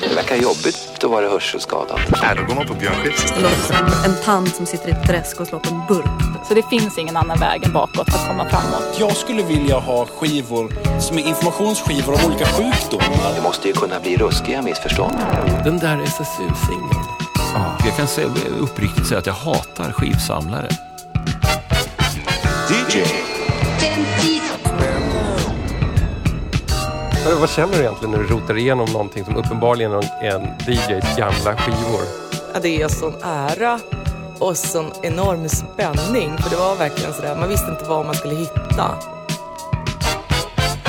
Det verkar jobbigt att vara hörselskadad. Nej, då går man på Björn Skifs. Det låter som en tant som sitter i ett träsk och slår på en burk. Så det finns ingen annan väg än bakåt för att komma framåt. Jag skulle vilja ha skivor som är informationsskivor om olika sjukdomar. Det måste ju kunna bli ruskiga missförstånd. Den där SSU-singeln. Jag kan säga, uppriktigt säga att jag hatar skivsamlare. DJ. Vad- känner du egentligen när du rotar igenom någonting som uppenbarligen är en DJs gamla skivor? Ja, det är sån ära och sån enorm spänning. För det var verkligen sådär, man visste inte vad man skulle hitta.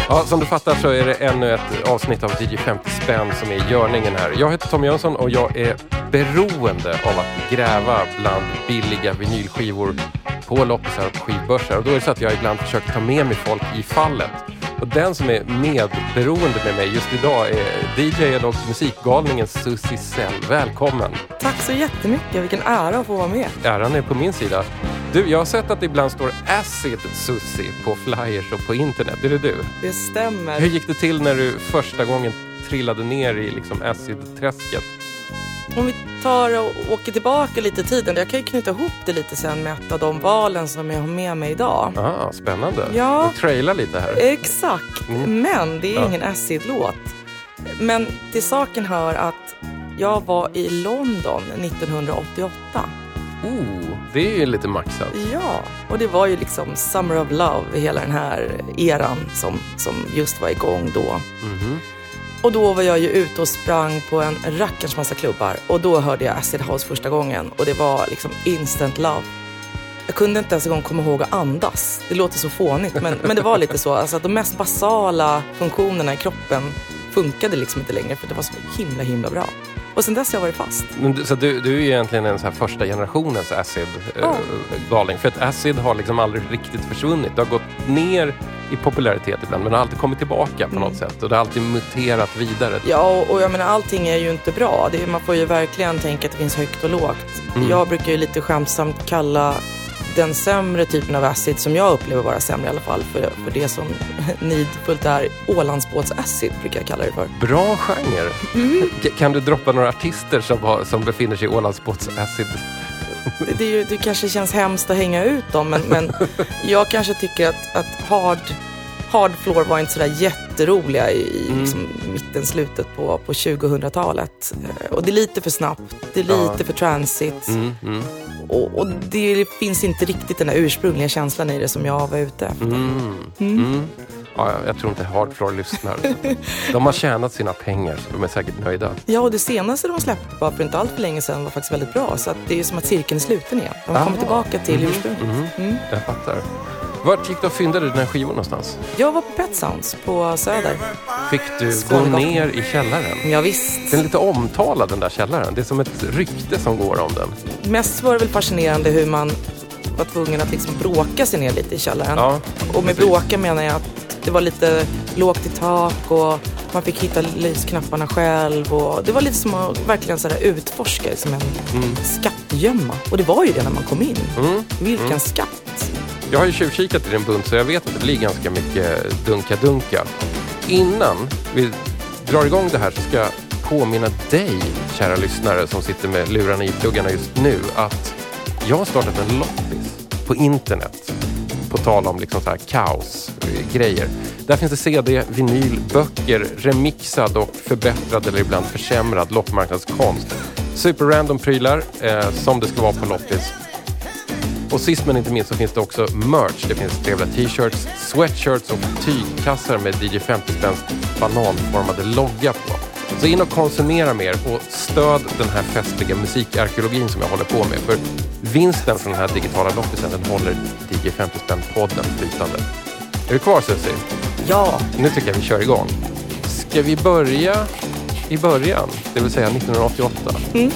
Ja, som du fattar så är det ännu ett avsnitt av DJ 50 spänn som är görningen här. Jag heter Tom Jönsson och jag är beroende av att gräva bland billiga vinylskivor på loppisar och skivbörsar. Och då är det så att jag ibland försöker ta med mig folk i fallet. Och den som är medberoende med mig just idag är DJn och musikgalningen Susie Sell. Välkommen! Tack så jättemycket, vilken ära att få vara med. Äran är på min sida. Du, jag har sett att det ibland står Acid Susie på flyers och på internet. Är det du? Det stämmer. Hur gick det till när du första gången trillade ner i liksom acid-träsket? Om vi tar och åker tillbaka lite i tiden, jag kan ju knyta ihop det lite sen med ett av de valen som jag har med mig idag. Ah, spännande. Ja. Du trailar lite här. Exakt, Mm. men det är Ja. ingen acid-låt. Men till saken hör att jag var i London 1988. Oh, det är ju lite maxat. Ja, och det var ju liksom Summer of Love, hela den här eran som, som just var igång då. Mhm. Och då var jag ju ute och sprang på en rackarns massa klubbar och då hörde jag Acid House första gången och det var liksom instant love. Jag kunde inte ens en gång komma ihåg att andas. Det låter så fånigt men, men det var lite så. Alltså att de mest basala funktionerna i kroppen funkade liksom inte längre för det var så himla himla bra. Och sen dess har jag varit fast. Men du- Så du, du är egentligen en så här första generationens acid-galning. För att acid har liksom aldrig riktigt försvunnit. Det har gått ner i popularitet ibland men har alltid kommit tillbaka på något sätt. Och det har alltid muterat vidare. Ja, och, och jag menar allting är ju inte bra. Det, man får ju verkligen tänka att det finns högt och lågt. Mm. Jag brukar ju lite skämtsamt kalla den sämre typen av acid som jag upplever vara sämre i alla fall för, för det som nidfullt är Ålandsbåts-acid brukar jag kalla det för. Bra genre. Mm. Kan du droppa några artister som, har, som befinner sig i Ålandsbåts-acid? Det, det, ju, det kanske känns hemskt att hänga ut dem men, men jag kanske tycker att, att hard, hard floor var inte sådär jätteroliga i, Mm. liksom, mitten, slutet på, på 2000-talet. Eh, Och det är lite för snabbt, det är Ja. lite för transit. Mm, mm, Och, och det finns inte riktigt den där ursprungliga känslan i det som jag var ute efter. mm, mm. Ja, jag tror inte Hardfloor lyssnar. De har tjänat sina pengar så de är säkert nöjda. Ja, och det senaste de släppte bara för inte allt för länge sedan var faktiskt väldigt bra. Så det är som att cirkeln är sluten igen. De har Aha. kommit tillbaka till ursprunget. Mm. Jag fattar. Vart gick du och fyndade den här skivan någonstans? Jag var på Pet Sounds på Söder. Fick du gå Skånegatan. ner i källaren? Ja, visst. Den är lite omtalad den där källaren. Det är som ett rykte som går om den. Mest var det väl fascinerande hur man var tvungen att liksom bråka sig ner lite i källaren. Ja, och med precis. bråka menar jag att det var lite lågt i tak och man fick hitta lysknapparna själv. Och det var lite som att verkligen så här utforska som en skattgömma. Och det var ju det när man kom in. Mm. Vilken skatt! Jag har ju tjuvkikat i din bunt så jag vet att det blir ganska mycket dunka-dunka. Innan vi drar igång det här så ska jag påminna dig, kära lyssnare som sitter med lurarna i pluggarna just nu, att jag har startat en loppis på internet. På tal om liksom så här kaos-grejer. Eh, Där finns det CD, vinyl, böcker, remixad och förbättrad eller ibland försämrad loppmarknadskonst. Superrandom prylar eh, som det ska vara på loppis. Och sist men inte minst så finns det också merch. Det finns trevliga t-shirts, sweatshirts och tygkassar med DJ 50 spänns bananformade logga på. Så in och konsumera mer och stöd den här festliga musikarkeologin som jag håller på med. För vinsten från den här digitala loppisen den håller DJ 50 spänn podden flytande. Är du kvar Susie? Ja, Nu tycker jag vi kör igång. Ska vi börja i början, det vill säga 1988? Ja,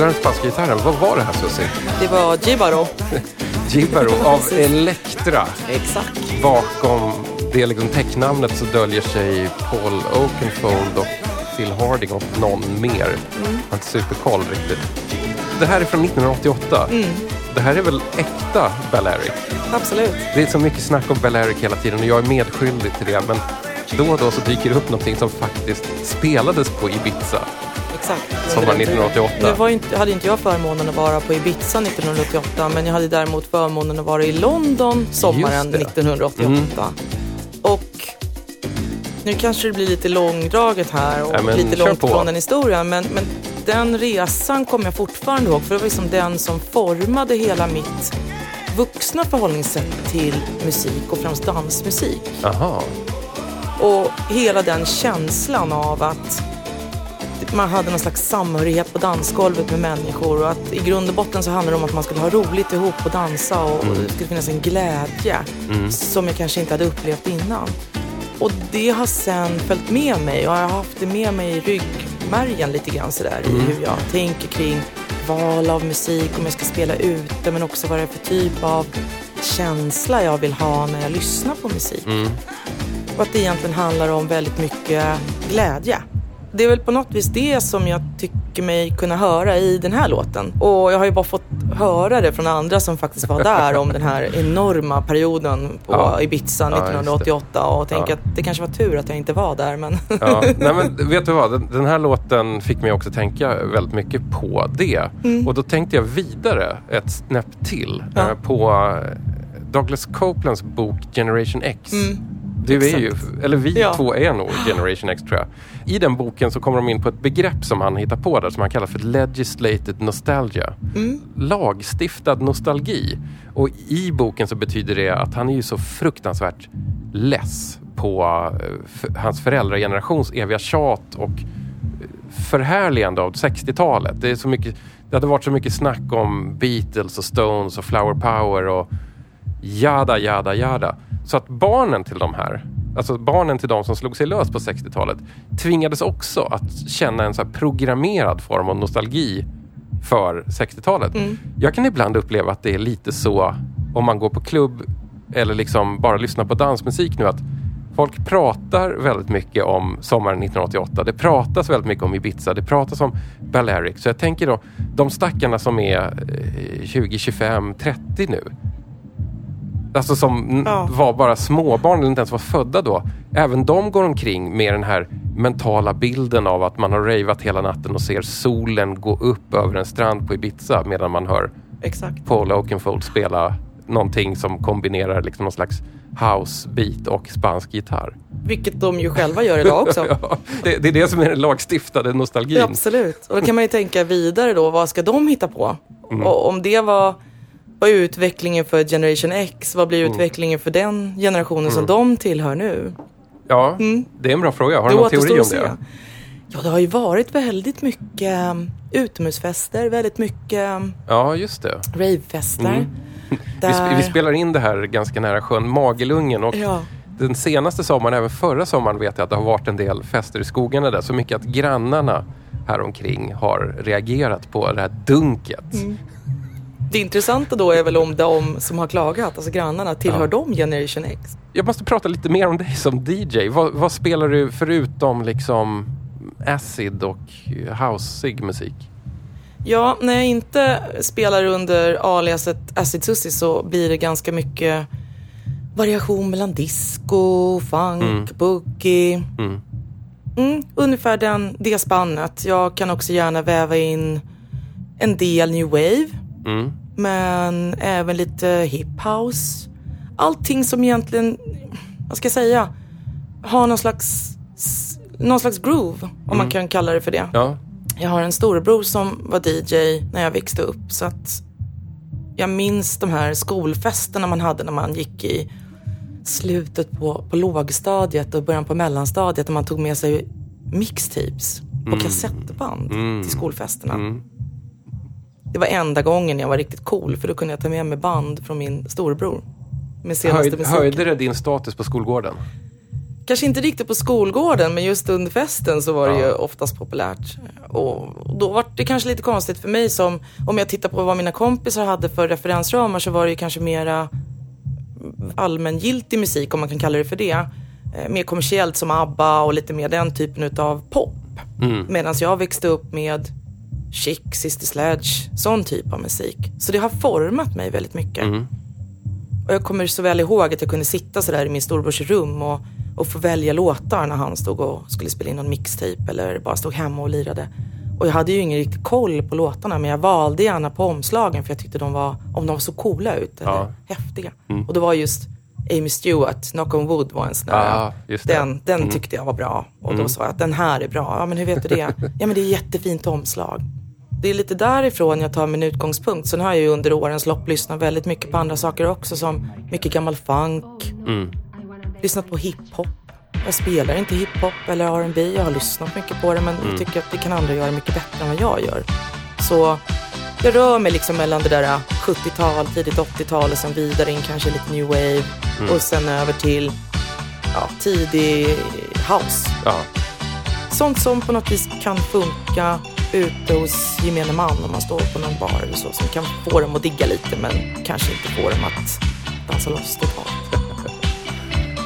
gillar den spanska gitarren. Vad var det här Susie? Det var Gibaro. Gibaro av. Elektra. Exakt. Bakom det liksom täcknamnet så döljer sig Paul Oakenfold och Phil Harding och någon mer. Jag har inte superkoll riktigt. Det här är från 1988. Det här är väl äkta Balearic? Absolut. Det är så mycket snack om Balearic hela tiden och jag är medskyldig till det. Men då och då så dyker det upp någonting som faktiskt spelades på Ibiza. Exakt. Sommaren 1988. Nu var inte, hade inte jag förmånen att vara på Ibiza 1988 men jag hade däremot förmånen att vara i London sommaren Just det. 1988. Och nu kanske det blir lite långdraget här och Ja, lite långt på. från den historien men, men den resan kommer jag fortfarande ihåg för det var liksom den som formade hela mitt vuxna förhållningssätt till musik och främst dansmusik. Aha. Och hela den känslan av att man hade någon slags samhörighet på dansgolvet med människor och att i grund och botten så handlar det om att man skulle ha roligt ihop och dansa och, och det skulle finnas en glädje som jag kanske inte hade upplevt innan. Och det har sen följt med mig och jag har haft det med mig i ryggmärgen lite grann sådär i hur jag tänker kring val av musik, om jag ska spela ute men också vad det är för typ av känsla jag vill ha när jag lyssnar på musik. Och att det egentligen handlar om väldigt mycket glädje. Det är väl på något vis det som jag tycker mig kunna höra i den här låten. Och jag har ju bara fått höra det från andra som faktiskt var där om den här enorma perioden på Ja. Ibiza Ja, just det. 1988 och tänker Ja. att det kanske var tur att jag inte var där men Ja, nej men vet du vad? Den, den här låten fick mig också tänka väldigt mycket på det. Och då tänkte jag vidare ett snäpp till Ja. eh, på eh, Douglas Copelands bok Generation X. Du är ju, eller vi Ja. två är nog Generation X tror jag. I den boken så kommer de in på ett begrepp som han hittar på där som han kallar för legislated nostalgia. Lagstiftad nostalgi. Och i boken så betyder det att han är ju så fruktansvärt less på eh, hans föräldragenerations eviga tjat och förhärligande av 60-talet. Det, är så mycket, det hade varit så mycket snack om Beatles och Stones och Flower Power och jada, jada, jada. Så att barnen till de här, alltså barnen till de som slog sig lös på 60-talet, tvingades också att känna en så här programmerad form av nostalgi för 60-talet. Jag kan ibland uppleva att det är lite så om man går på klubb eller liksom bara lyssnar på dansmusik nu att Folk pratar väldigt mycket om sommaren 1988. Det pratas väldigt mycket om Ibiza. Det pratas om Balearic. Så jag tänker då, de stackarna som är eh, 20, 25, 30 nu. Alltså som Ja. var bara småbarn eller inte ens var födda då. Även de går omkring med den här mentala bilden av att man har ravat hela natten och ser solen gå upp över en strand på Ibiza medan man hör exakt. Paul Oakenfold spela någonting som kombinerar liksom någon slags house beat och spansk gitarr. Vilket de ju själva gör idag också. Ja, det, det är det som är den lagstiftade nostalgin. Ja, absolut. Och då kan man ju tänka vidare då, vad ska de hitta på? Mm. Och om det var, var utvecklingen för Generation X, vad blir Mm. utvecklingen för den generationen som de tillhör nu? Ja, det är en bra fråga. Har du någon teori om det? Ja, det har ju varit väldigt mycket um, utomhusfester, väldigt mycket um, Ja, just det. ravefester. Mm. Vi, sp- vi spelar in det här ganska nära sjön Magelungen och Ja. den senaste sommaren, även förra sommaren vet jag att det har varit en del fester i skogarna där. Så mycket att grannarna här omkring har reagerat på det här dunket. Mm. Det intressanta då är väl om de som har klagat, alltså grannarna, tillhör Ja. de Generation X? Jag måste prata lite mer om dig som DJ. Vad, vad spelar du förutom liksom acid och houseig musik? Ja, när jag inte spelar under aliaset Acid Susie så blir det ganska mycket variation mellan disco, funk, boogie. Mm. Mm, ungefär den, det spannet. Jag kan också gärna väva in en del new wave, Mm. Men även lite hip house. Allting som egentligen, vad ska jag säga, har någon slags, någon slags groove, om man kan kalla det för det. Ja, Jag har en storebror som var DJ när jag växte upp så att jag minns de här skolfesterna man hade när man gick i slutet på, på lågstadiet och början på mellanstadiet när man tog med sig mixtapes på kassettband till skolfesterna. Det var enda gången jag var riktigt cool för då kunde jag ta med mig band från min storebror med senaste Höj, höjde det din status på skolgården? kanske inte riktigt på skolgården, men just under festen så var det Ja. ju oftast populärt. Och då var det kanske lite konstigt för mig som, om jag tittar på vad mina kompisar hade för referensramar så var det ju kanske mera allmängiltig musik, om man kan kalla det för det. Eh, mer kommersiellt som ABBA och lite mer den typen utav pop. Medan jag växte upp med Chic, Sister Sledge, sån typ av musik. Så det har format mig väldigt mycket. Och jag kommer så väl ihåg att jag kunde sitta sådär i min storbrors rum och, och få välja låtar när han stod och skulle spela in någon mixtape eller bara stod hemma och lirade. Och jag hade ju ingen riktig koll på låtarna men jag valde gärna på omslagen för jag tyckte de var, om de var så coola ut eller Ja. häftiga. Och det var just Amy Stewart, Knock on Wood var en sån där. Det. den den tyckte jag var bra. Och då sa jag att den här är bra. Ja men hur vet du det? ja men det är jättefint omslag. Det är lite därifrån jag tar min utgångspunkt. Sen har jag ju under årens lopp lyssnat väldigt mycket på andra saker också som mycket gammal funk. Lyssnat på hiphop. Jag spelar inte hiphop eller R&B. Jag har lyssnat mycket på det men jag tycker att det kan andra göra mycket bättre än vad jag gör. Så jag rör mig liksom mellan det där 70-tal, tidigt 80-tal och sen vidare in kanske lite new wave och sen över till ja, tidig house. Ja. Sånt som på något vis kan funka ute hos gemene man om man står på någon bar eller så. Som kan få dem att digga lite men kanske inte få dem att dansa loss totalt.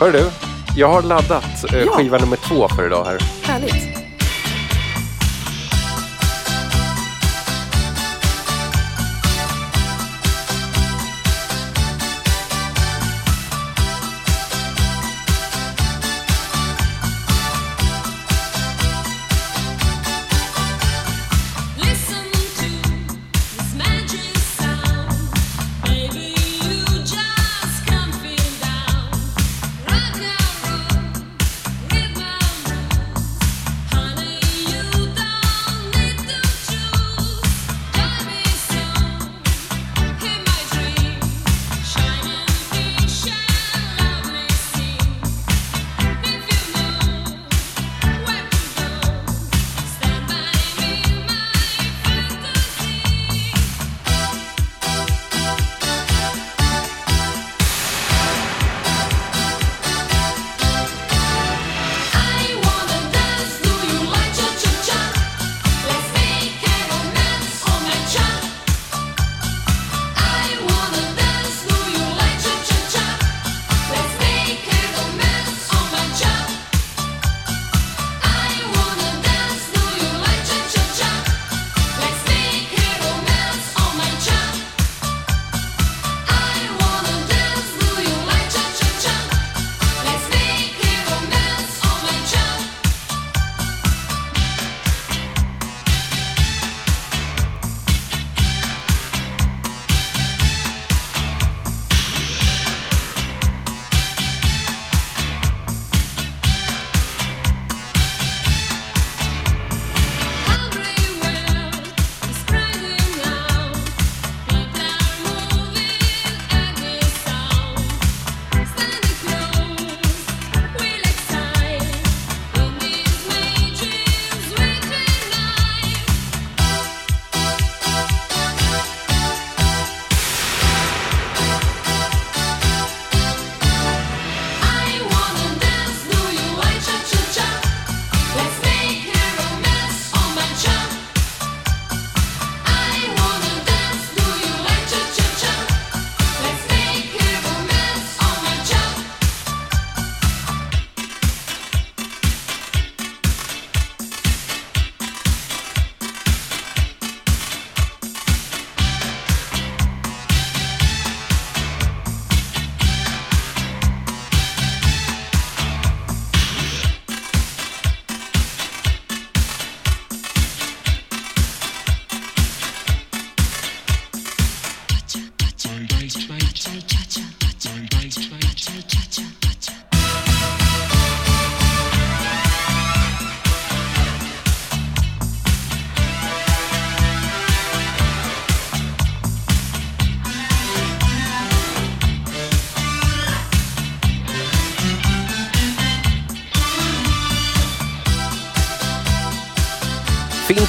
Hör du, jag har laddat eh, Ja. skiva nummer två för idag här. Härligt.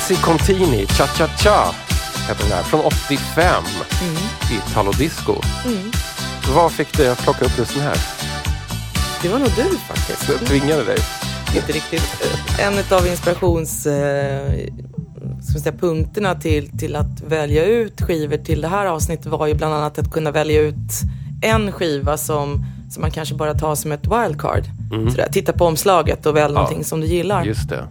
Finzi Contini, Cha Cha Cha, heter den här, från 85. Italo disco. Vad fick dig att plocka upp just den här? Det var nog du faktiskt. Jag tvingade dig. Inte riktigt. En av inspirations... Eh, ska säga, punkterna till, till att välja ut skivor till det här avsnittet var ju bland annat att kunna välja ut en skiva som, som man kanske bara tar som ett wildcard. Sådär, titta på omslaget och välj någonting som du gillar. Just det.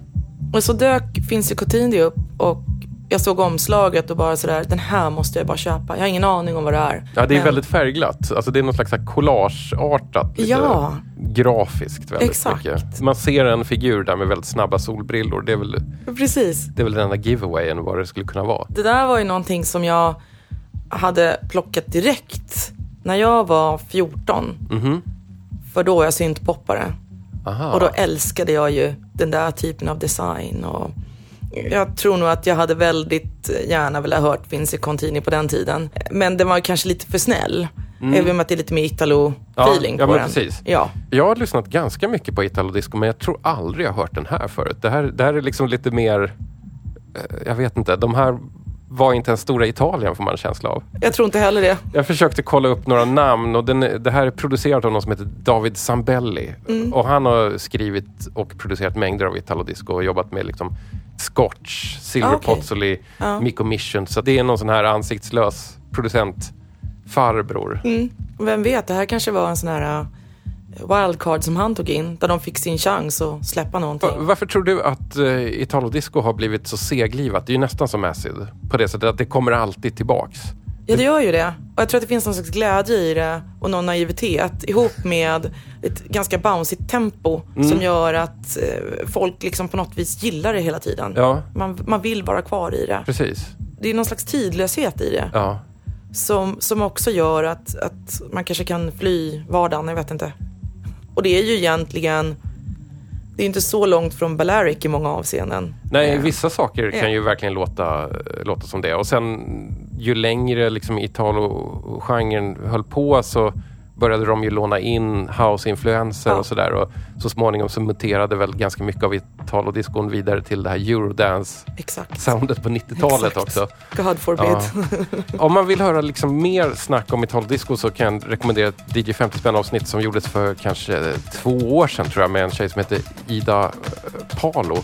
Och så dök Finzi Coutinho upp och jag såg omslaget och bara sådär, den här måste jag bara köpa. Jag har ingen aning om vad det är. Ja, det är Men- väldigt färgglatt. Alltså det är något slags collageartat. lite Ja. Grafiskt väldigt Exakt. mycket. Man ser en figur där med väldigt snabba solbrillor. Det är väl, Precis. det är väl den enda giveawayen vad det skulle kunna vara. Det där var ju någonting som jag hade plockat direkt när jag var 14. Mhm. För då var jag syntpoppare. Aha. Och då älskade jag ju den där typen av design. Och jag tror nog att jag hade väldigt gärna velat ha hört Vinci Contini på den tiden. Men den var kanske lite för snäll. Även om att det är lite mer Italo-feeling Mm. Ja, ja, på men den. precis. Ja, Jag har lyssnat ganska mycket på Italo Disco men jag tror aldrig jag har hört den här förut. Det här, det här är liksom lite mer, eh, jag vet inte, de här var inte ens stora Italien får man en känsla av. jag tror inte heller det. Jag försökte kolla upp några namn och den, det här är producerat av någon som heter David Zambelli. Och han har skrivit och producerat mängder av Italo Disco och jobbat med liksom Scotch, Silver Ah, okej. Pozzoli, Ja. Mikko Mission. Så det är någon sån här ansiktslös producent farbror. Mm. Vem vet, det här kanske var en sån här wildcard som han tog in. Där de fick sin chans att släppa någonting. Va- Varför tror du att uh, Italo Disco har blivit så seglivat? Det är ju nästan som Acid. På det sättet att det kommer alltid tillbaks. Ja, det gör ju det. Och jag tror att det finns någon slags glädje i det och någon naivitet ihop med ett ganska bouncy tempo Mm. som gör att eh, folk liksom på något vis gillar det hela tiden. Ja, Man, man vill vara kvar i det. precis. Det är någon slags tidlöshet i det Ja. som, som också gör att, att man kanske kan fly vardagen, jag vet inte. Och det är ju egentligen, det är inte så långt från Balearic i många avseenden. Nej, Eh, vissa saker kan Ja. ju verkligen låta, låta som det. Och sen ju längre liksom Italo-genren höll på så började de ju låna in house-influenser Ja. och sådär. Och så småningom så muterade väl ganska mycket av Italo-discon vidare till det här Eurodance-soundet på 90-talet Exakt. också. God forbid. Ja. Om man vill höra liksom mer snack om Italo-disco så kan jag rekommendera ett DJ 50 spänn avsnitt som gjordes för kanske två år sedan tror jag med en tjej som heter Ida eh, Palo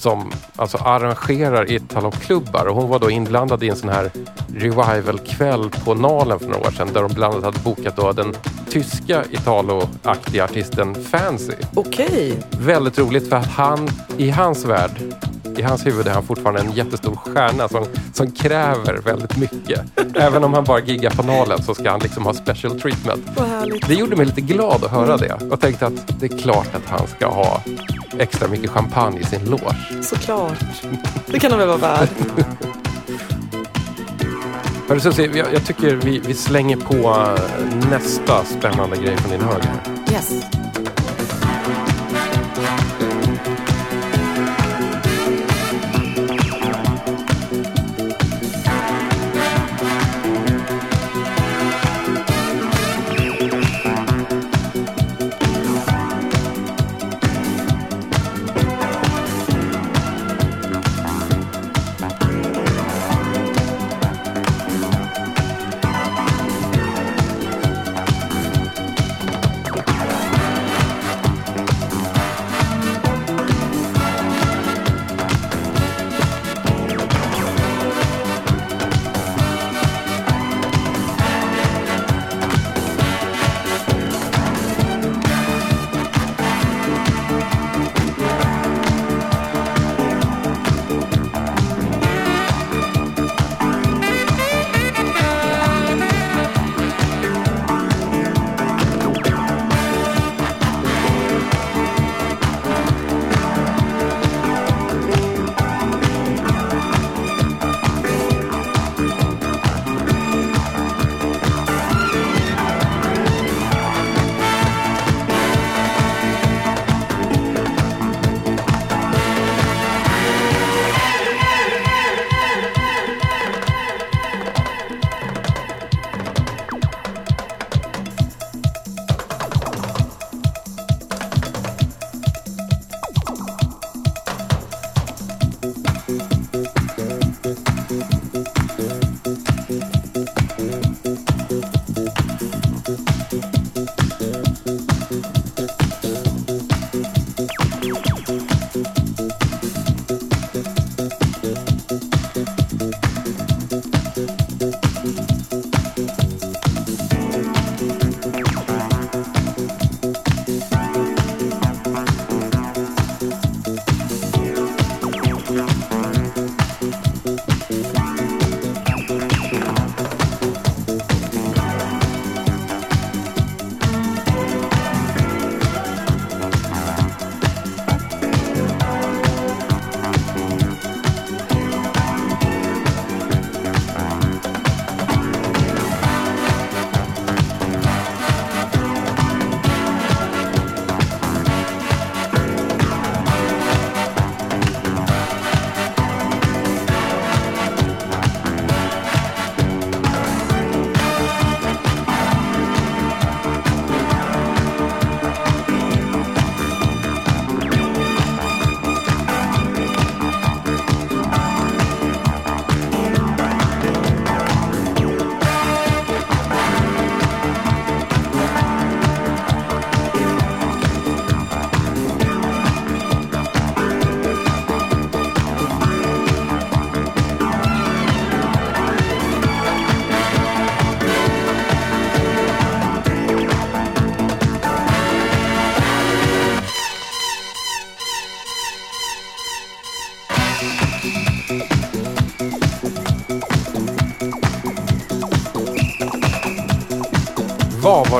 som alltså arrangerar Italo-klubbar och hon var då inblandad i en sån här revival-kväll på Nalen för några år sedan där de bland annat hade bokat då den tyska Italo-aktiga artisten Fancy. Okej. Väldigt roligt för att han, i hans värld, i hans huvud är han fortfarande en jättestor stjärna som, som kräver väldigt mycket. Även om han bara giggar på Nalen så ska han liksom ha special treatment. Det gjorde mig lite glad att höra det och tänkte att det är klart att han ska ha extra mycket champagne i sin loge. Såklart. Det kan de väl vara värd. Hörru Susie, jag, jag tycker vi, vi slänger på nästa spännande grej från din hög här. Yes.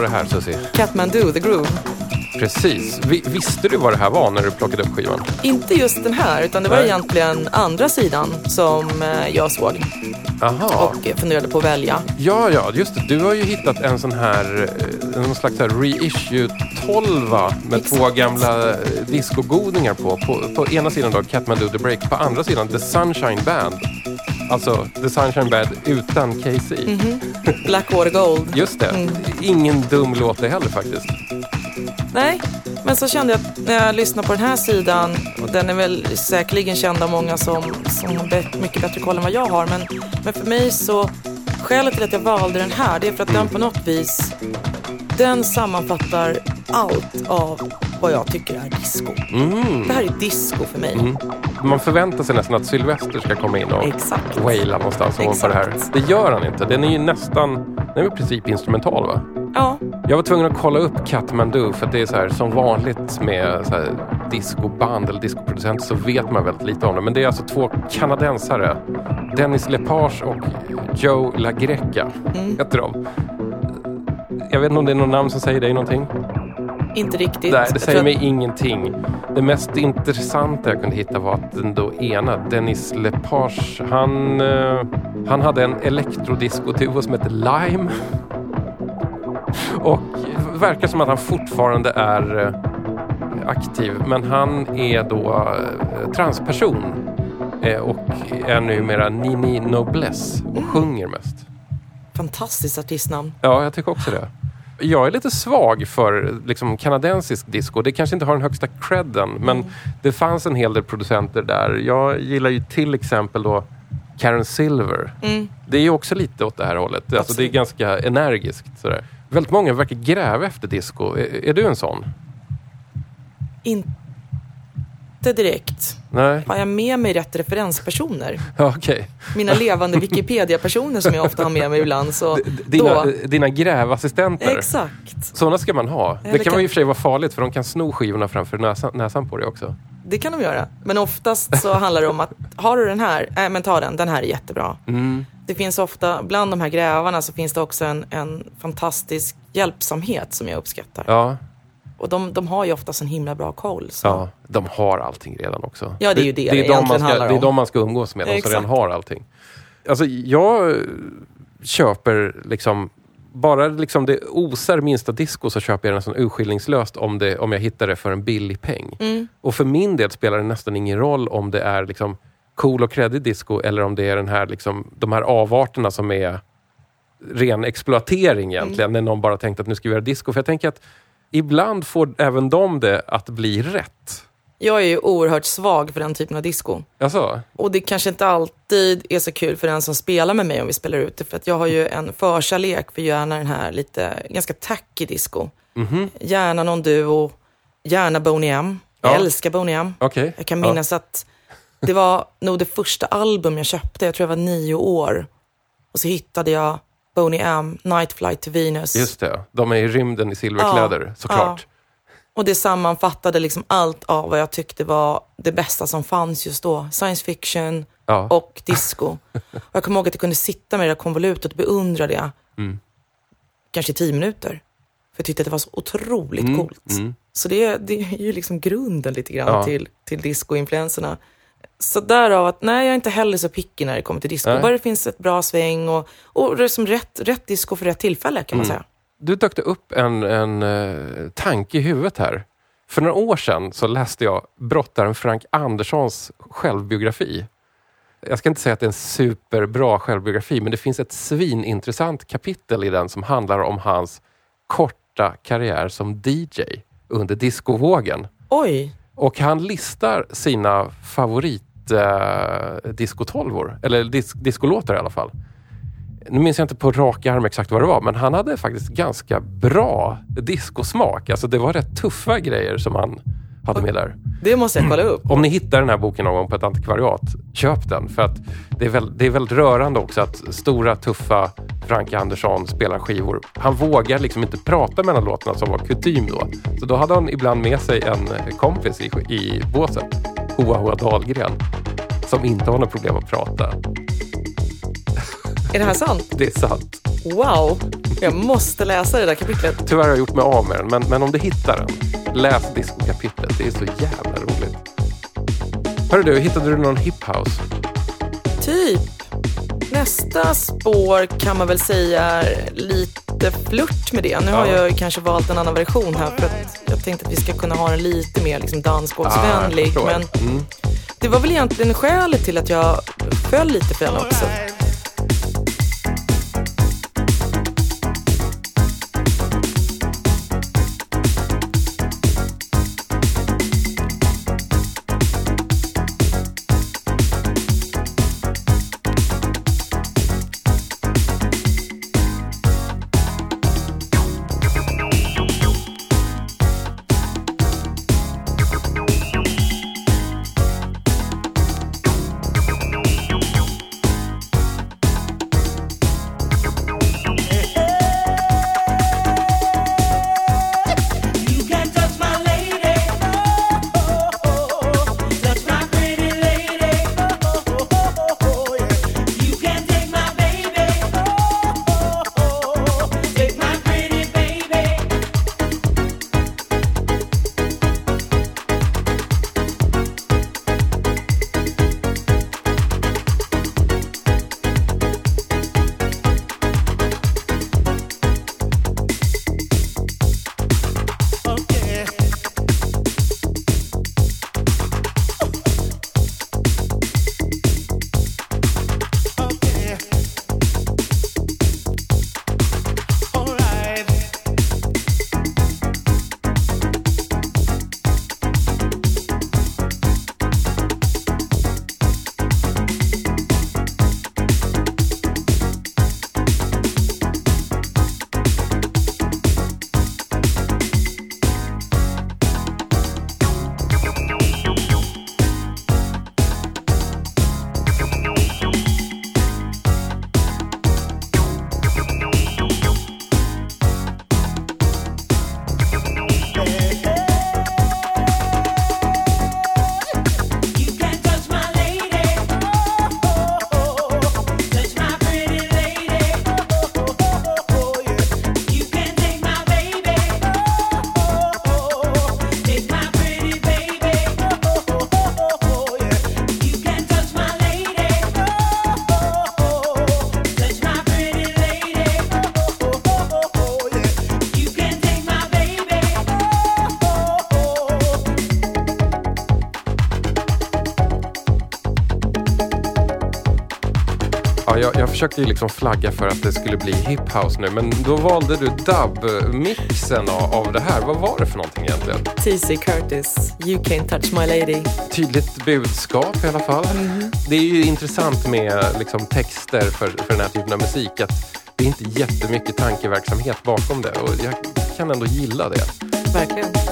Här Susie? Catmandu, The Groove. Precis. Vi, visste du vad det här var när du plockade upp skivan? Inte just den här, utan det var Nej. egentligen andra sidan som eh, jag såg Aha. och eh, funderade på att välja. Ja, ja, just det. Du har ju hittat en sån här, eh, någon slags så här reissue 12 med Exakt. två gamla eh, discogodingar på. på. På ena sidan då Catmandu The Break, på andra sidan The Sunshine Band. Alltså The Sunshine Band utan Casey. Blackwater Gold. Just det. Ingen dum låt det heller faktiskt. Nej, men så kände jag när jag lyssnade på den här sidan, och den är väl säkerligen känd av många som, som har mycket bättre koll än vad jag har, men, men för mig så, skälet till att jag valde den här, det är för att den på något vis, den sammanfattar allt av vad jag tycker är disco. Det här är disco för mig. Man förväntar sig nästan att Sylvester ska komma in och Exakt. waila någonstans ovanför det här. Det gör han inte. Den är ju nästan, den är i princip instrumental va? Ja, Jag var tvungen att kolla upp Catmandu för att det är så här som vanligt med så här discoband eller discoproducenter så vet man väldigt lite om det. Men det är alltså två kanadensare. Dennis Lepage och Joe LaGreca heter de. Jag vet inte om det är någon namn som säger dig någonting? Inte riktigt. Nej, det säger mig ingenting. Det mest intressanta jag kunde hitta var att den då ena, Dennis Lepage, han, eh, han hade en elektrodisco-duo som heter Lime. Och verkar som att han fortfarande är eh, aktiv. Men han är då eh, transperson och är numera Nini Noblesse och sjunger mest. Fantastiskt artistnamn. Ja, jag tycker också det. Jag är lite svag för liksom, kanadensisk disco. Det kanske inte har den högsta credden, men det fanns en hel del producenter där. Jag gillar ju till exempel då Karen Silver. Det är ju också lite åt det här hållet. Alltså, det är ganska energiskt. Sådär. Väldigt många verkar gräva efter disco. Är, är du en sån? Inte direkt. Nej? Har jag med mig rätt referenspersoner? Ja, Okej. Mina levande Wikipedia-personer som jag ofta har med mig ibland. Så Dina, då, dina grävassistenter. exakt. Sådana ska man ha. Eller Det kan kan- i och för sig vara farligt för de kan sno skivorna framför näsan, näsan på dig också. Det kan de göra. Men oftast så handlar det om att, har du den här? Nej, men ta den. Den här är jättebra. Mm. Det finns ofta, bland de här grävarna så finns det också en, en fantastisk hjälpsamhet som jag uppskattar. Ja, Och de, de har ju oftast en himla bra koll. Så. Ja, de har allting redan också. Ja, det är ju det det är de man ska, Det är de man ska umgås med, de som redan har allting. Alltså, jag eh, köper liksom... Bara liksom det osar minsta disco så köper jag det nästan urskillningslöst om, det, om jag hittar det för en billig peng. Mm. Och för min del spelar det nästan ingen roll om det är liksom cool och creddig disco eller om det är den här, liksom, de här avarterna som är ren exploatering egentligen. När någon bara tänkt att nu ska vi göra disco. För jag tänker att ibland får även de det att bli rätt. Jag är ju oerhört svag för den typen av disco. Alltså, Och det kanske inte alltid är så kul för den som spelar med mig om vi spelar ut det. För att jag har ju en förkärlek för gärna den här lite, ganska tacky disco. Gärna någon duo, gärna Boney M. Jag Ja. älskar Boney M. okej. Jag kan minnas att det var nog det första album jag köpte. Jag tror jag var nio år. Och så hittade jag Boney M, Night Flight to Venus. Ja, just det. De är i rymden i silverkläder, Ja, såklart. Och det sammanfattade liksom allt av vad jag tyckte var det bästa som fanns just då. Science fiction Ja. och disco. och jag kommer ihåg att jag kunde sitta med det där konvolutet och beundra det. Mm. Kanske i tio minuter. För jag tyckte att det var så otroligt coolt. Så det, det är ju liksom grunden lite grann Ja. till, till disco-influenserna. Så därav att nej, jag är inte heller så picky när det kommer till disco. Nej. Bara det finns ett bra sväng och, och det är som rätt, rätt disco för rätt tillfälle kan man Mm. säga. Du dök upp en, en eh, tanke i huvudet här. För några år sedan så läste jag brottaren Frank Anderssons självbiografi. Jag ska inte säga att det är en superbra självbiografi, men det finns ett svinintressant kapitel i den som handlar om hans korta karriär som DJ under discovågen. Oj, Och han listar sina favorit eh, discotolvor, eller dis discolåtar i alla fall. Nu minns jag inte på rak arm exakt vad det var, men han hade faktiskt ganska bra discosmak. Alltså det var rätt tuffa grejer som han hade med där. det måste jag kolla upp. Om ni hittar den här boken någon gång på ett antikvariat, köp den. För att det är, väl, det är väldigt rörande också att stora, tuffa Frank Andersson spelar skivor. Han vågar liksom inte prata mellan låtarna som var kutym då. Så då hade han ibland med sig en kompis i, i båset, Hoa Hoa Dahlgren, som inte har något problem att prata. Är det här sant? Det är sant. Wow, Jag måste läsa det där kapitlet. Tyvärr har jag gjort mig av med den, men, men om du hittar den, läs discokapitlet. Det är så jävla roligt. Hörru du, hittade du någon hip house? Typ. Nästa spår kan man väl säga är lite flört med det. Nu har Ja. jag kanske valt en annan version här för att jag tänkte att vi ska kunna ha den lite mer liksom Ah, dansgolvsvänlig. förstår. men Mm. det var väl egentligen skälet till att jag föll lite för den också. Jag, försökte ju liksom flagga för att det skulle bli hip house nu, men då valde du dub-mixen av, det här. Vad var det för någonting egentligen? TC Curtis, You Can't Touch My Lady. Tydligt budskap i alla fall. Det är ju intressant med liksom, texter för, för den här typen av musik att det är inte jättemycket tankeverksamhet bakom det och jag kan ändå gilla det. Verkligen.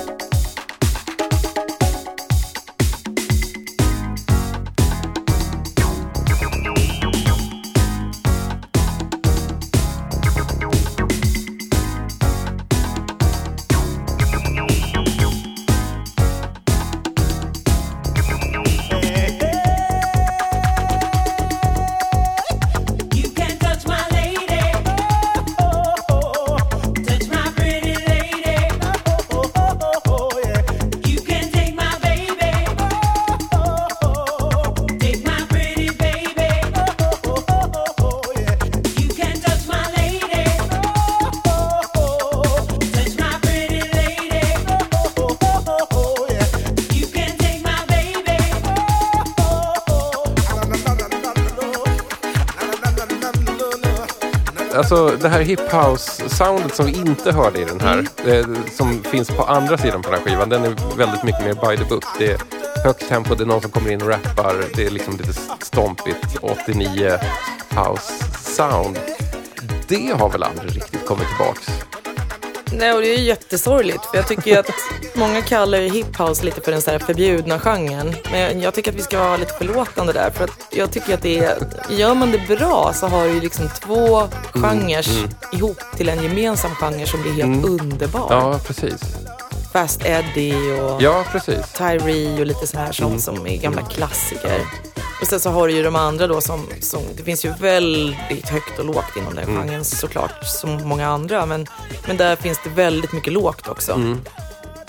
Det här hip house-soundet som vi inte hörde i den här, eh, som finns på andra sidan på den här skivan, den är väldigt mycket mer by the book. Det är högt tempo, det är någon som kommer in och rappar, det är liksom lite stompigt 89 house-sound. Det har väl aldrig riktigt kommit tillbaks? Nej, och det är ju jättesorgligt. För jag tycker ju att många kallar ju hiphop lite för den så här förbjudna genren. Men jag tycker att vi ska vara lite förlåtande där. För att jag tycker att det är, gör man det bra så har du liksom två genrer ihop till en gemensam genre som blir helt underbar. Ja, precis. Fast Eddie och Ja, precis. Tyree och lite så här sånt som är gamla klassiker. Och sen så har du ju de andra då som, som det finns ju väldigt högt och lågt inom den Mm. genren såklart som många andra. Men, men där finns det väldigt mycket lågt också. Mm.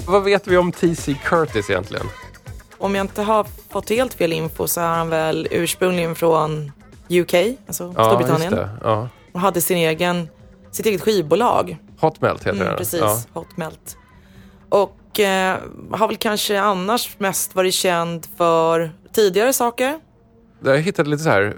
Vad vet vi om T.C. Curtis egentligen? Om jag inte har fått helt fel info så är han väl ursprungligen från UK, alltså Ja, Storbritannien. det. Ja. Och hade sin egen, sitt eget skivbolag. Hotmelt heter Mm, den. precis, Ja. Hotmelt. Och eh, har väl kanske annars mest varit känd för tidigare saker. Jag hittade lite så här, eh,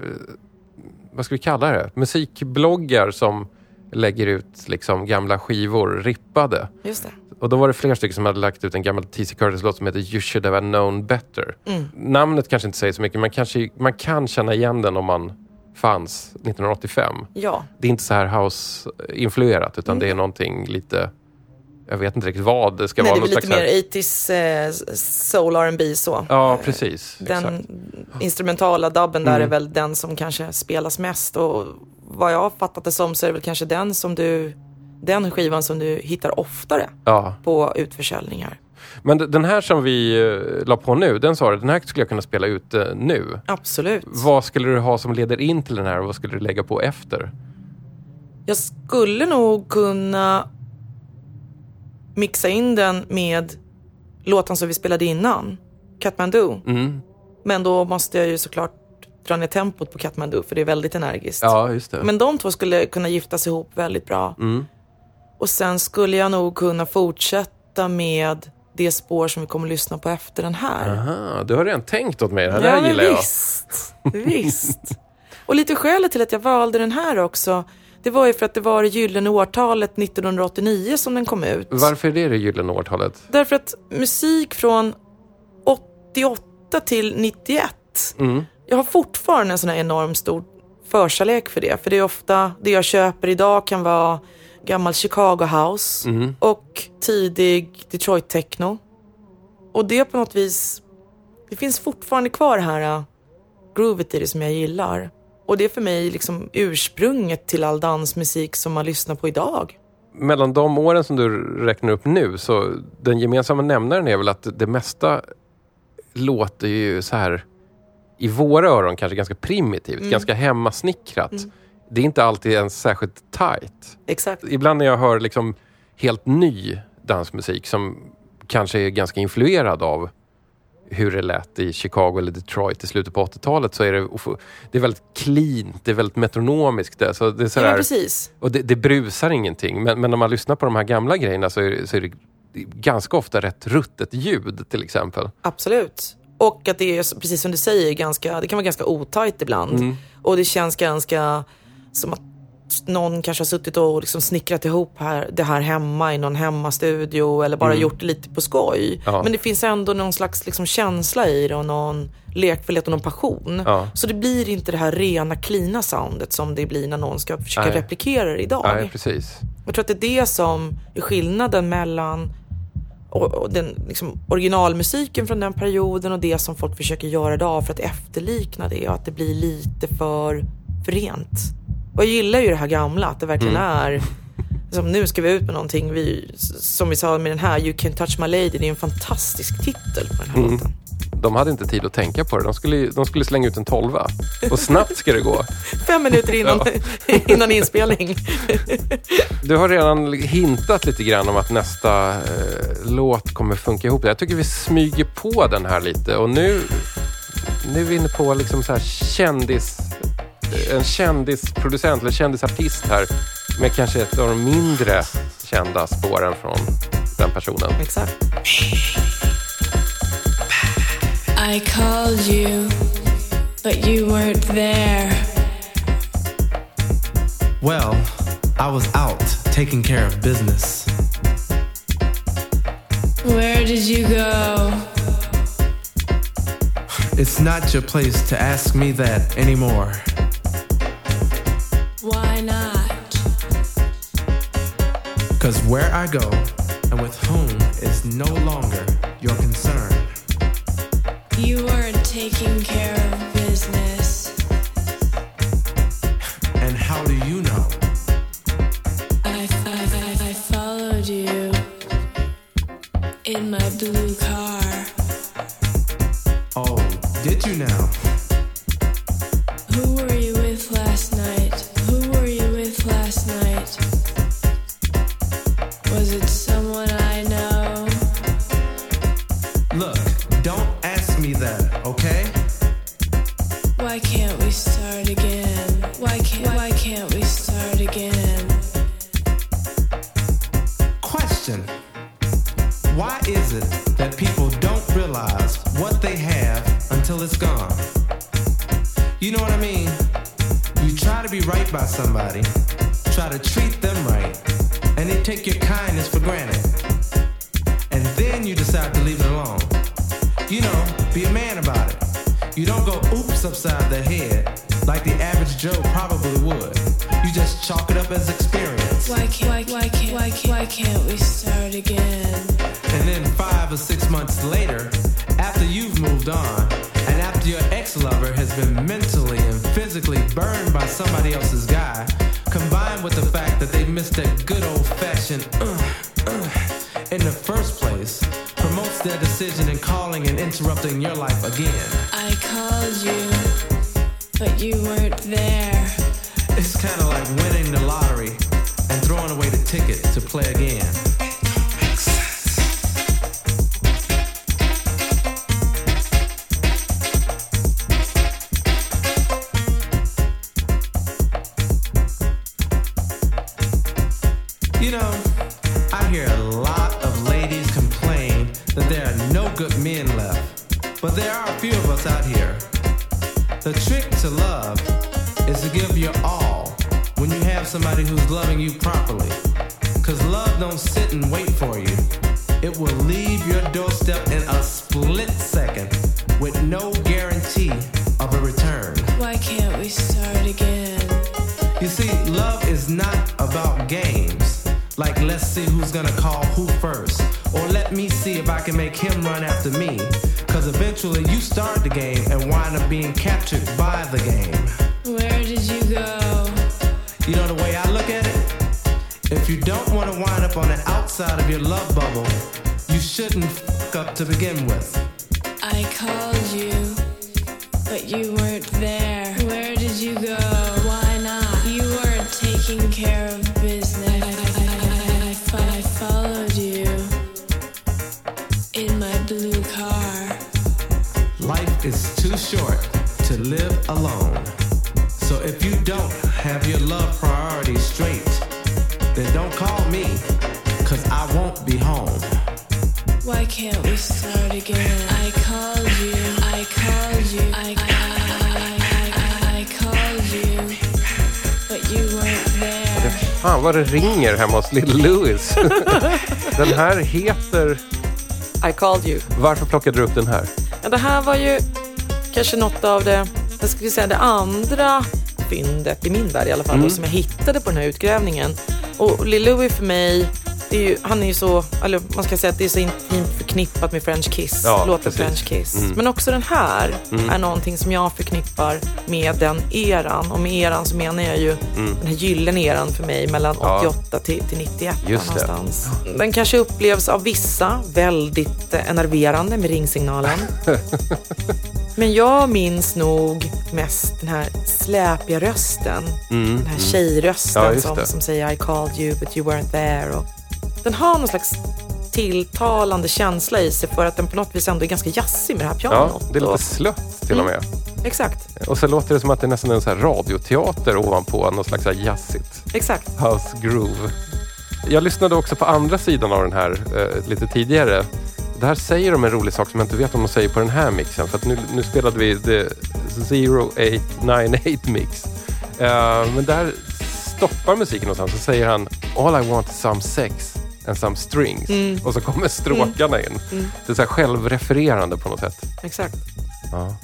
vad ska vi kalla det? Musikbloggar som lägger ut liksom gamla skivor rippade. Just det. Och då var det flera stycken som hade lagt ut en gammal T.C. Curtis-låt som heter You should have known better. Mm. Namnet kanske inte säger så mycket, men kanske, man kan känna igen den om man fanns 1985. Ja, Det är inte så här house-influerat, utan det är någonting lite... Jag vet inte riktigt vad det ska. Nej, det vara. väl någon lite slags mer här- 80s eh, soul R&B så. Ja, precis. Den Exakt. instrumentala dubben där Mm. är väl den som kanske spelas mest och vad jag har fattat det som så är det väl kanske den som du den skivan som du hittar oftare Ja. på utförsäljningar. Men den här som vi uh, la på nu, den sa du, den här skulle jag kunna spela ut eh, nu. Absolut. Vad skulle du ha som leder in till den här och vad skulle du lägga på efter? Jag skulle nog kunna mixa in den med låten som vi spelade innan, Katmandu. Mm. Men då måste jag ju såklart dra ner tempot på Katmandu för det är väldigt energiskt. Ja, just det. Men de två skulle kunna giftas ihop väldigt bra. Mm. Och sen skulle jag nog kunna fortsätta med det spår som vi kommer att lyssna på efter den här. Aha, du har redan tänkt åt mig. Det här ja, där men gillar jag. visst. Visst. Och lite skälet till att jag valde den här också, det var ju för att det var det gyllene årtalet 1989 som den kom ut. Varför är det det gyllene årtalet? Därför att musik från 88 till 91, Mm. jag har fortfarande en sån här enorm stor förkärlek för det. För det är ofta, det jag köper idag kan vara gammal Chicago house Mm. och tidig Detroit techno. Och det på något vis, det finns fortfarande kvar det här uh, groovet i det som jag gillar. Och det är för mig liksom ursprunget till all dansmusik som man lyssnar på idag. Mellan de åren som du räknar upp nu, så den gemensamma nämnaren är väl att det mesta låter ju så här i våra öron kanske ganska primitivt, Mm. ganska hemmasnickrat. Det är inte alltid ens särskilt tight. Exakt. Ibland när jag hör liksom helt ny dansmusik som kanske är ganska influerad av hur det lät i Chicago eller Detroit i slutet på 80-talet så är det, det är väldigt clean, det är väldigt metronomiskt. Det, så det är Ja, sådär, men precis. och det, det brusar ingenting. Men, men när man lyssnar på de här gamla grejerna så är, det- så är det ganska ofta rätt ruttet ljud till exempel. Absolut. Och att det är, precis som du säger, ganska, det kan vara ganska otajt ibland. Mm. Och det känns ganska som att någon kanske har suttit och liksom snickrat ihop här, det här hemma i någon hemmastudio eller bara gjort det lite på skoj. Mm. Ja. Men det finns ändå någon slags liksom känsla i det och någon lekfullhet och någon passion. Ja. Så det blir inte det här rena, klina soundet som det blir när någon ska försöka Nej. replikera det idag. Nej, precis. Jag tror att det är det som är skillnaden mellan och den liksom, originalmusiken från den perioden och det som folk försöker göra idag för att efterlikna det och att det blir lite för, för rent. Och jag gillar ju det här gamla, att det verkligen är som nu ska vi ut med någonting, vi, som vi sa med den här You can touch my lady, det är en fantastisk titel på den här låten. De hade inte tid att tänka på det. De skulle, de skulle slänga ut en tolva. Och snabbt ska det gå. Fem minuter innan, innan inspelning. Du har redan hintat lite grann om att nästa eh, låt kommer funka ihop. Jag tycker vi smyger på den här lite. Och nu, nu är vi inne på liksom så här kändis, Eh, en kändisproducent eller kändisartist här med kanske ett av de mindre kända spåren från den personen. Exakt. I called you, but you weren't there. Well, I was out taking care of business. Where did you go? It's not your place to ask me that anymore. Why not? Cause where I go and with whom is no longer your concern. You weren't taking care of business. And how do you know? I, I, I, I followed you in my blue car. Oh, did you now? Call who first. Or let me see if I can make him run after me. Cause eventually you start the game and wind up being captured by the game. Where did you go? You know the way I look at it? If you don't want to wind up on the outside of your love bubble, you shouldn't fuck up to begin with. I called you, but you Fan vad det ringer hemma hos Little Louis. den här heter... I called you. Varför plockade du upp den här? Ja, det här var ju kanske något av det, jag skulle säga det andra fyndet i min värld i alla fall, Mm. då, som jag hittade på den här utgrävningen. Och Lil Louis för mig, är ju, han är ju så, eller man ska säga att det är så intimt förknippat med French Kiss, Ja, låten. French Kiss. Mm. Men också den här är någonting som jag förknippar med den eran. Och med eran så menar jag ju den här gyllene eran för mig mellan Mm. Ja. 88 till, till 91 där Just det. någonstans. Den kanske upplevs av vissa väldigt eh, enerverande med ringsignalen. Men jag minns nog mest den här släpiga rösten. Den här tjejrösten Mm, Ja, just som, det. som säger I called you but you weren't there. Och den har någon slags tilltalande känsla i sig för att den på något vis ändå är ganska jazzig med det här Ja, pianot. det är lite slött till och med. Exakt, Och så låter det som att det är nästan en så här radioteater ovanpå, något slags jazzigt exakt. house groove. Jag lyssnade också på andra sidan av den här eh, lite tidigare. Det här säger de en rolig sak som jag inte vet om de säger på den här mixen. För att nu, nu spelade vi the 0898 mix. Eh, men där stoppar musiken någonstans och säger han All I want is some sex and some strings. Och så kommer stråkarna in. Det är så självrefererande på något sätt. exakt. Ja.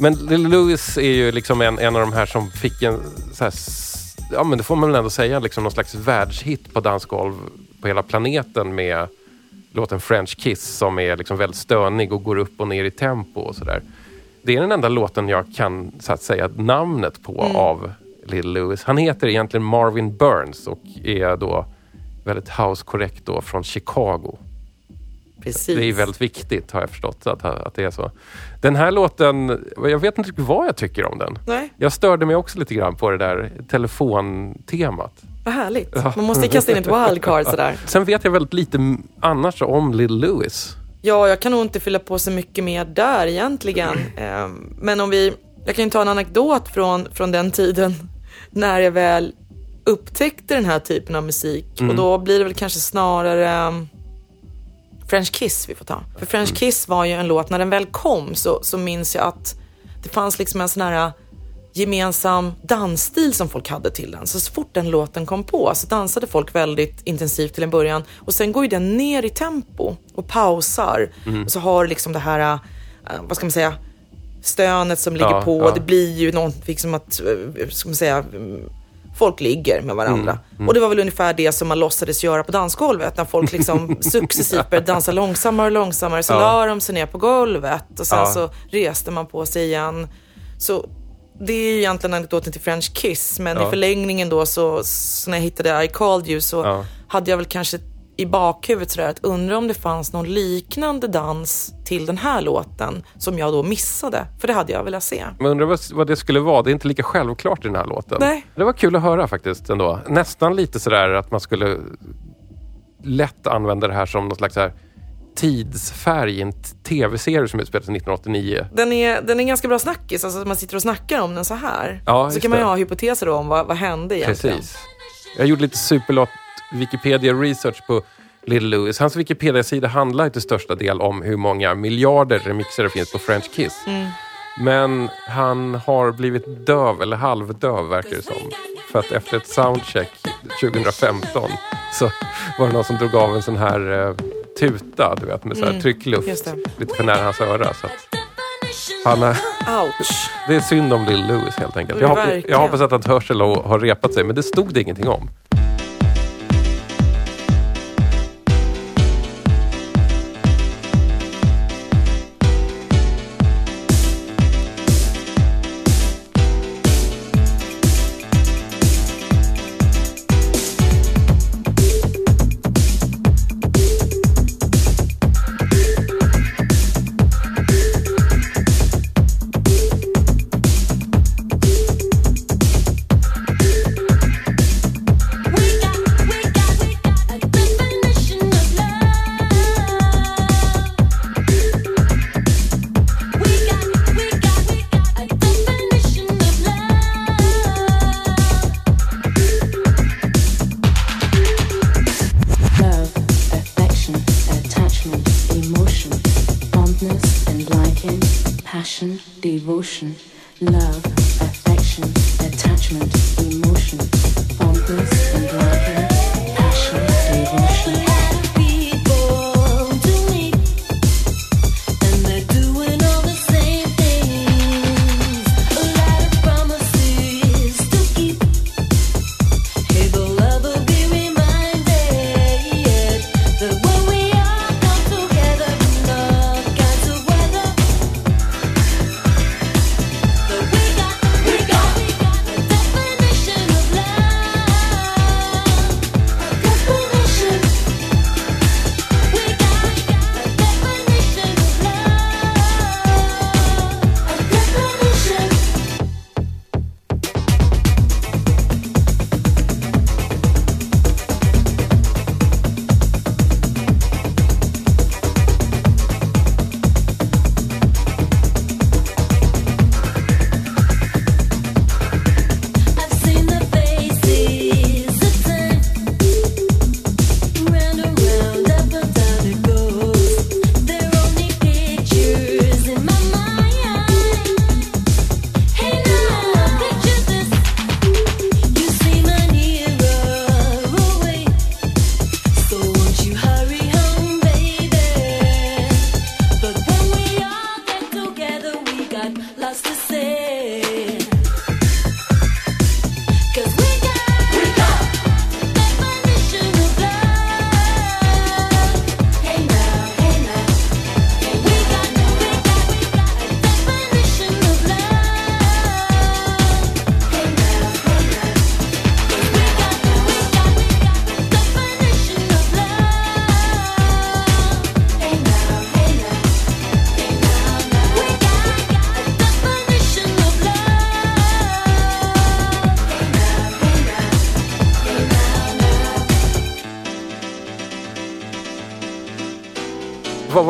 Men Lil Louis är ju liksom en, en av de här som fick en, så här, ja men det får man väl ändå säga, liksom någon slags världshit på dansgolv på hela planeten med låten French Kiss som är liksom väldigt stönig och går upp och ner i tempo och sådär. Det är den enda låten jag kan så att säga namnet på av Lil Louis. Han heter egentligen Marvin Burns och är då väldigt house-korrekt då från Chicago. Precis. Det är väldigt viktigt har jag förstått att, att det är så. Den här låten, jag vet inte vad jag tycker om den. Nej, Jag störde mig också lite grann på det där telefontemat. vad härligt. Man måste kasta in ett wildcard sådär. Sen vet jag väldigt lite annars om Little Lewis. Ja, jag kan nog inte fylla på så mycket mer där egentligen. Ehm, Men om vi, jag kan ju ta en anekdot från, från den tiden när jag väl upptäckte den här typen av musik. Och då blir det väl kanske snarare um, French Kiss vi får ta. För French Kiss var ju en låt, när den väl kom så, så minns jag att det fanns liksom en sån här gemensam dansstil som folk hade till den. Så, så fort den låten kom på så dansade folk väldigt intensivt till en början. Och sen går ju den ner i tempo och pausar. Och så har liksom det här, eh, vad ska man säga, stönet som ligger Ja, på. ja. Det blir ju någonting som att, ska man säga, mm, folk ligger med varandra. Mm, Och det var väl ungefär det som man låtsades göra på dansgolvet. När folk liksom successivt började dansa långsammare och långsammare så Ja. la de sig ner på golvet och sen Ja. så reste man på sig igen. Så det är ju egentligen anekdoten till French Kiss, men Ja. i förlängningen då så, så när jag hittade I called you så Ja. hade jag väl kanske i bakhuvudet sådär att undra om det fanns någon liknande dans till den här låten som jag då missade. För det hade jag velat se. Men undrar vad, vad det skulle vara. Det är inte lika självklart i den här låten. Nej. Det var kul att höra faktiskt ändå. Nästan lite sådär att man skulle lätt använda det här som någon slags här tidsfärg i en tv-serie som utspelades 1989. Den är, den är ganska bra snackis, alltså att man sitter och snackar om den så här. Ja, så kan man ju ha hypoteser då om vad, vad hände egentligen. Precis. Jag gjorde lite superlott Wikipedia research på Little Lewis. Hans Wikipedia-sida handlar till största del om hur många miljarder remixer det finns på French Kiss. Men han har blivit döv, eller halvdöv verkar det som. För att efter ett soundcheck 2015 så var det någon som drog av en sån här eh, tuta, du vet, med så här tryckluft. just det. Lite för nära hans öra. Så att han är, Ouch. det är synd om Little Lewis helt enkelt. Jag, hoppas, verkligen. jag hoppas att hans hörsel har har repat sig, men det stod det ingenting om.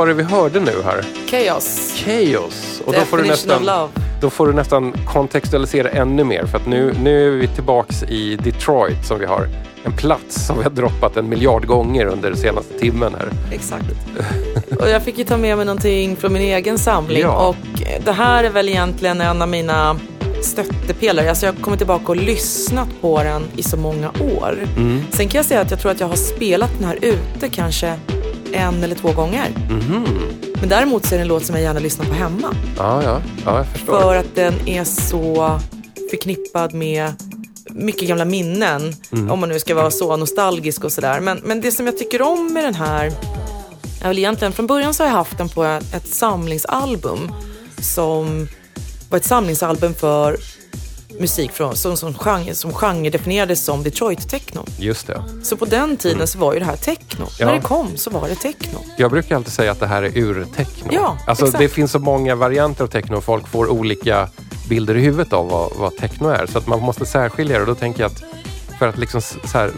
Det vi hörde nu här? Chaos. Chaos. Och då får, du Definition nästan, då får du nästan kontextualisera ännu mer. För att nu, nu är vi tillbaks i Detroit som vi har. En plats som vi har droppat en miljard gånger under senaste timmen här. Exakt. Och jag fick ju ta med mig någonting från min egen samling. Ja. Och det här är väl egentligen en av mina stöttepelare. Alltså jag har kommit tillbaka och lyssnat på den i så många år. Mm. Sen kan jag säga att jag tror att jag har spelat den här ute kanske en eller två gånger. Mhm. Men däremot så är det en låt som jag gärna lyssnar på hemma. Ja, ja, ja, jag förstår. För att den är så förknippad med mycket gamla minnen. Mm. Om man nu ska vara så nostalgisk och sådär. Men, men det som jag tycker om med den här är väl egentligen, från början så har jag haft den på ett samlingsalbum som var ett samlingsalbum för musik från, som, som, genre, som genre definierades som Detroit techno. Just det. Så på den tiden så var ju det här techno. Ja. När det kom så var det techno. Jag brukar alltid säga att det här är ur-techno. Ja, alltså, exakt. det finns så många varianter av techno folk får olika bilder i huvudet av vad, vad techno är. Så att man måste särskilja det. Och då tänker jag att för att liksom så här,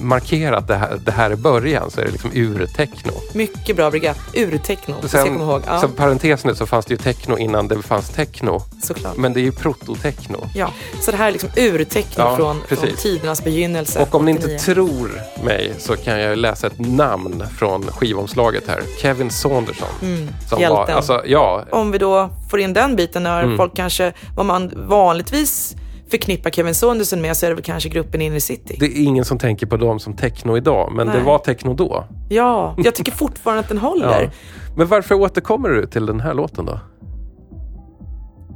markera att det här, det här är början så är det liksom ur-techno. Mycket bra begrepp. Ur-techno. Det ska jag komma ihåg. Ja, Som parentes nu så fanns det ju techno innan det fanns techno. såklart. Men det är ju prototechno. Ja, så det här är liksom urteckno Ja, från, från tidernas begynnelse. Och om ni inte 89. tror mig så kan jag läsa ett namn från skivomslaget här. Kevin Saunderson. Mm, som hjälten. var, alltså, ja, Om vi då får in den biten när Mm. folk kanske, vad man vanligtvis förknippar Kevin Saunderson med så är det väl kanske gruppen Inner City. det är ingen som tänker på dem som techno idag, men det Nej. var techno då. Ja, jag tycker fortfarande att den håller. Ja. Men varför återkommer du till den här låten då?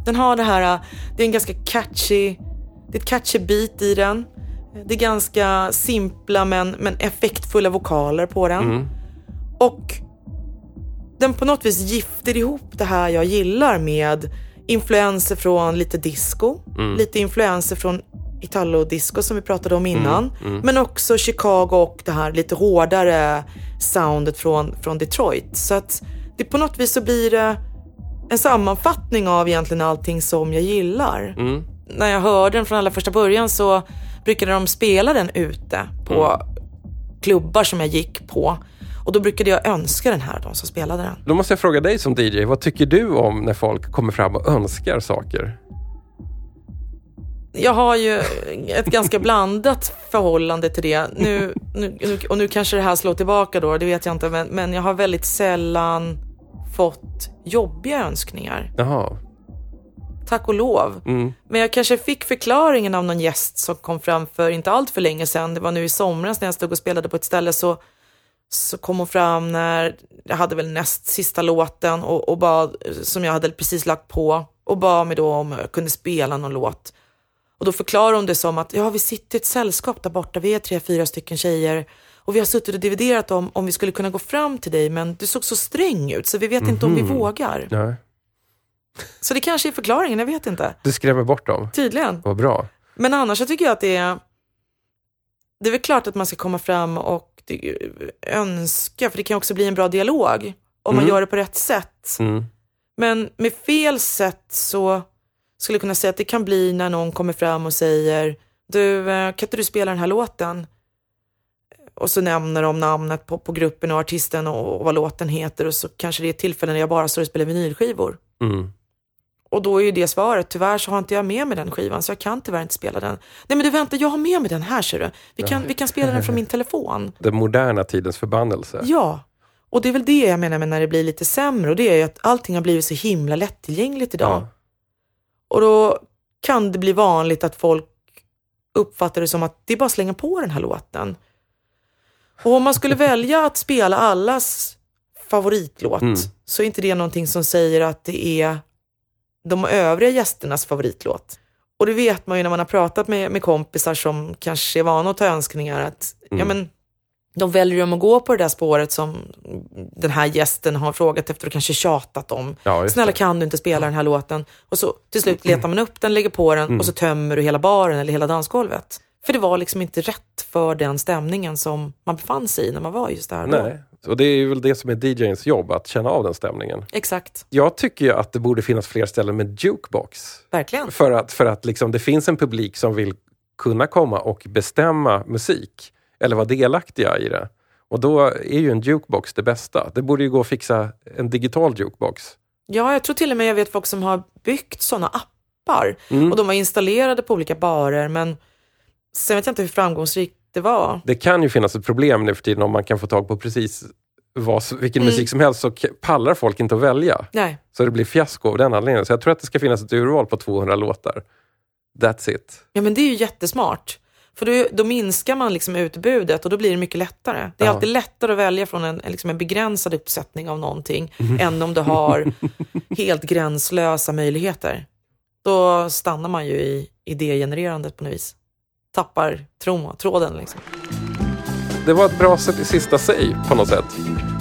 Den har det här, det är en ganska catchy, det är ett catchy beat i den. Det är ganska simpla men, men effektfulla vokaler på den. Mm. Och den på något vis gifter ihop det här jag gillar med influenser från lite disco, Mm. lite influenser från Italo-disco som vi pratade om innan. mm. Men också Chicago och det här lite hårdare soundet från, från Detroit. Så att det på något vis så blir det en sammanfattning av egentligen allting som jag gillar. Mm. När jag hörde den från allra första början så brukade de spela den ute på Mm. klubbar som jag gick på. Och då brukade jag önska den här, de som spelade den. Då måste jag fråga dig som DJ, vad tycker du om när folk kommer fram och önskar saker? Jag har ju ett ganska blandat förhållande till det. Nu, nu, och nu kanske det här slår tillbaka då, det vet jag inte. Men, men jag har väldigt sällan fått jobbiga önskningar. Jaha. Tack och lov. Mm. Men jag kanske fick förklaringen av någon gäst som kom fram för inte allt för länge sedan. Det var nu i somras när jag stod och spelade på ett ställe så, så kom hon fram när jag hade väl näst sista låten och, och bad, som jag hade precis lagt på och bad mig då om jag kunde spela någon låt. Och då förklarade hon det som att ja, vi sitter i ett sällskap där borta, vi är tre, fyra stycken tjejer och vi har suttit och dividerat om om vi skulle kunna gå fram till dig men du såg så sträng ut så vi vet inte om vi vågar. Nej. Så det kanske är förklaringen, jag vet inte. Du skrämmer bort dem. Tydligen. Vad bra. Men annars så tycker jag att det är... Det är väl klart att man ska komma fram och önska, för det kan också bli en bra dialog om man Mm. gör det på rätt sätt. Mm. Men med fel sätt så skulle jag kunna säga att det kan bli när någon kommer fram och säger Du, eh, kan inte du spela den här låten? Och så nämner de namnet på, på gruppen och artisten och, och vad låten heter och så kanske det är ett tillfälle när jag bara står och spelar vinylskivor. Mm. Och då är ju det svaret, tyvärr så har inte jag med mig den skivan så jag kan tyvärr inte spela den. Nej men du vänta, jag har med mig den här ser du. Vi kan, vi kan spela den från min telefon. Den moderna tidens förbannelse. Ja, och det är väl det jag menar med när det blir lite sämre och det är ju att allting har blivit så himla lättillgängligt idag. Ja. Och då kan det bli vanligt att folk uppfattar det som att det är bara att slänga på den här låten. Och om man skulle välja att spela allas favoritlåt Mm. så är inte det någonting som säger att det är de övriga gästernas favoritlåt. Och det vet man ju när man har pratat med, med kompisar som kanske är vana att ta önskningar att ja, Mm. men, de väljer om att gå på det där spåret som den här gästen har frågat efter och kanske tjatat om. Ja, Snälla det. kan du inte spela den här låten? Och så till slut letar man upp den, lägger på den Mm. och så tömmer du hela baren eller hela dansgolvet. För det var liksom inte rätt för den stämningen som man befann sig i när man var just där. Nej. Och det är väl det som är DJns jobb, att känna av den stämningen. Exakt, Jag tycker ju att det borde finnas fler ställen med jukebox. verkligen. För att, för att liksom, det finns en publik som vill kunna komma och bestämma musik. Eller vara delaktiga i det. Och då är ju en jukebox det bästa. Det borde ju gå att fixa en digital jukebox. Ja, jag tror till och med jag vet folk som har byggt sådana appar Mm. och de var installerade på olika barer men sen vet jag inte hur framgångsrikt det var. Det kan ju finnas ett problem nu för tiden om man kan få tag på precis vad, vilken Mm. musik som helst så pallar folk inte att välja. Nej. Så det blir fiasko av den anledningen. Så jag tror att det ska finnas ett urval på 200 låtar. That's it. Ja, men det är ju jättesmart. För då, då minskar man liksom utbudet och då blir det mycket lättare. Det är Ja. alltid lättare att välja från en, en liksom en begränsad uppsättning av någonting Mm. än om du har helt gränslösa möjligheter. Då stannar man ju i idégenererandet på något vis. Tappar tro, tråden liksom. Det var ett bra s- sista säg på något sätt.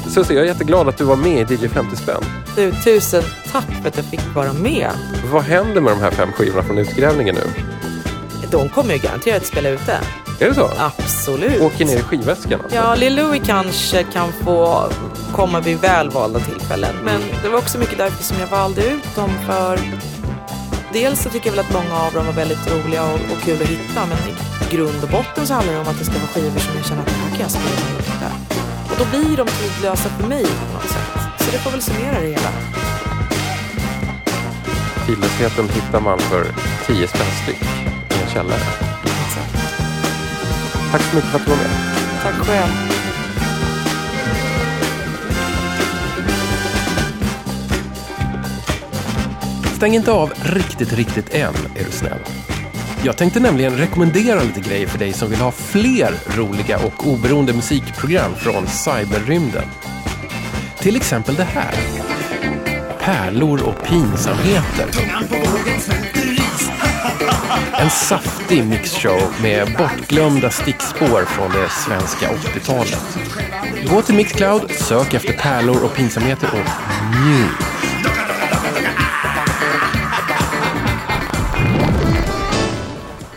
Susie, jag är jätteglad att du var med i DJ 50 spänn. Du, tusen tack för att jag fick vara med. Vad händer med de här fem skivorna från utgrävningen nu? De kommer ju garanterat spela ute. Är det så? Absolut. Åker ner i skivväskan alltså? Ja, Lil Louie kanske kan få komma vid välvalda tillfällen. Men det var också mycket därför som jag valde ut dem för dels så tycker jag väl att många av dem var väldigt roliga och, och kul att hitta. Men i grund och botten så handlar det om att det ska vara skivor som jag känner att det här kan jag spela jag hittar. Och då blir de tidlösa för mig på något sätt. Så det får väl summera det hela. Tidlösheten hittar man för 10 spänn styck i en källare. Tack så mycket för att du var med. Tack själv. Stäng inte av riktigt, riktigt än, är du snäll. Jag tänkte nämligen rekommendera lite grejer för dig som vill ha fler roliga och oberoende musikprogram från cyberrymden. Till exempel det här. Pärlor och pinsamheter. En saftig mixshow med bortglömda stickspår från det svenska 80-talet. Gå till Mixcloud, sök efter pärlor och pinsamheter och njut.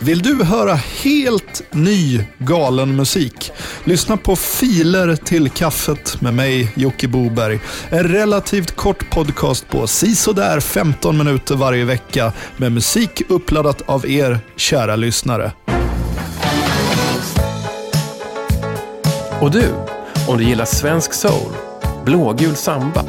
Vill du höra helt ny galen musik? Lyssna på Filer till kaffet med mig, Jocke Boberg. En relativt kort podcast på sisådär 15 minuter varje vecka med musik uppladdat av er, kära lyssnare. Och du, om du gillar svensk soul, blågul samba,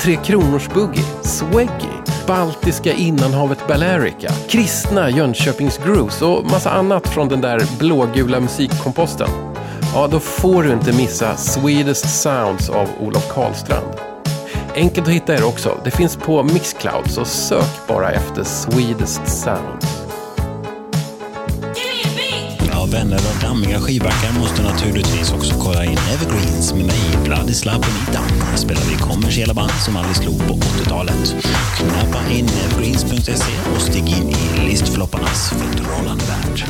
Tre Kronors Boogie, Sweggy, baltiska innanhavet Balearica, kristna Jönköpings Grooves och massa annat från den där blågula musikkomposten. Ja, då får du inte missa Swedish Sounds av Olof Karlstrand. Enkelt att hitta er också. Det finns på Mixcloud, så sök bara efter Swedish Sounds. Vänner och dammiga skivbackar måste naturligtvis också kolla in Evergreens med mig, Vladislav Bonita. Här spelar vi kommersiella band som aldrig slog på 80-talet. Knappa in evergreens.se och stig in i listflopparnas förtrollande värld.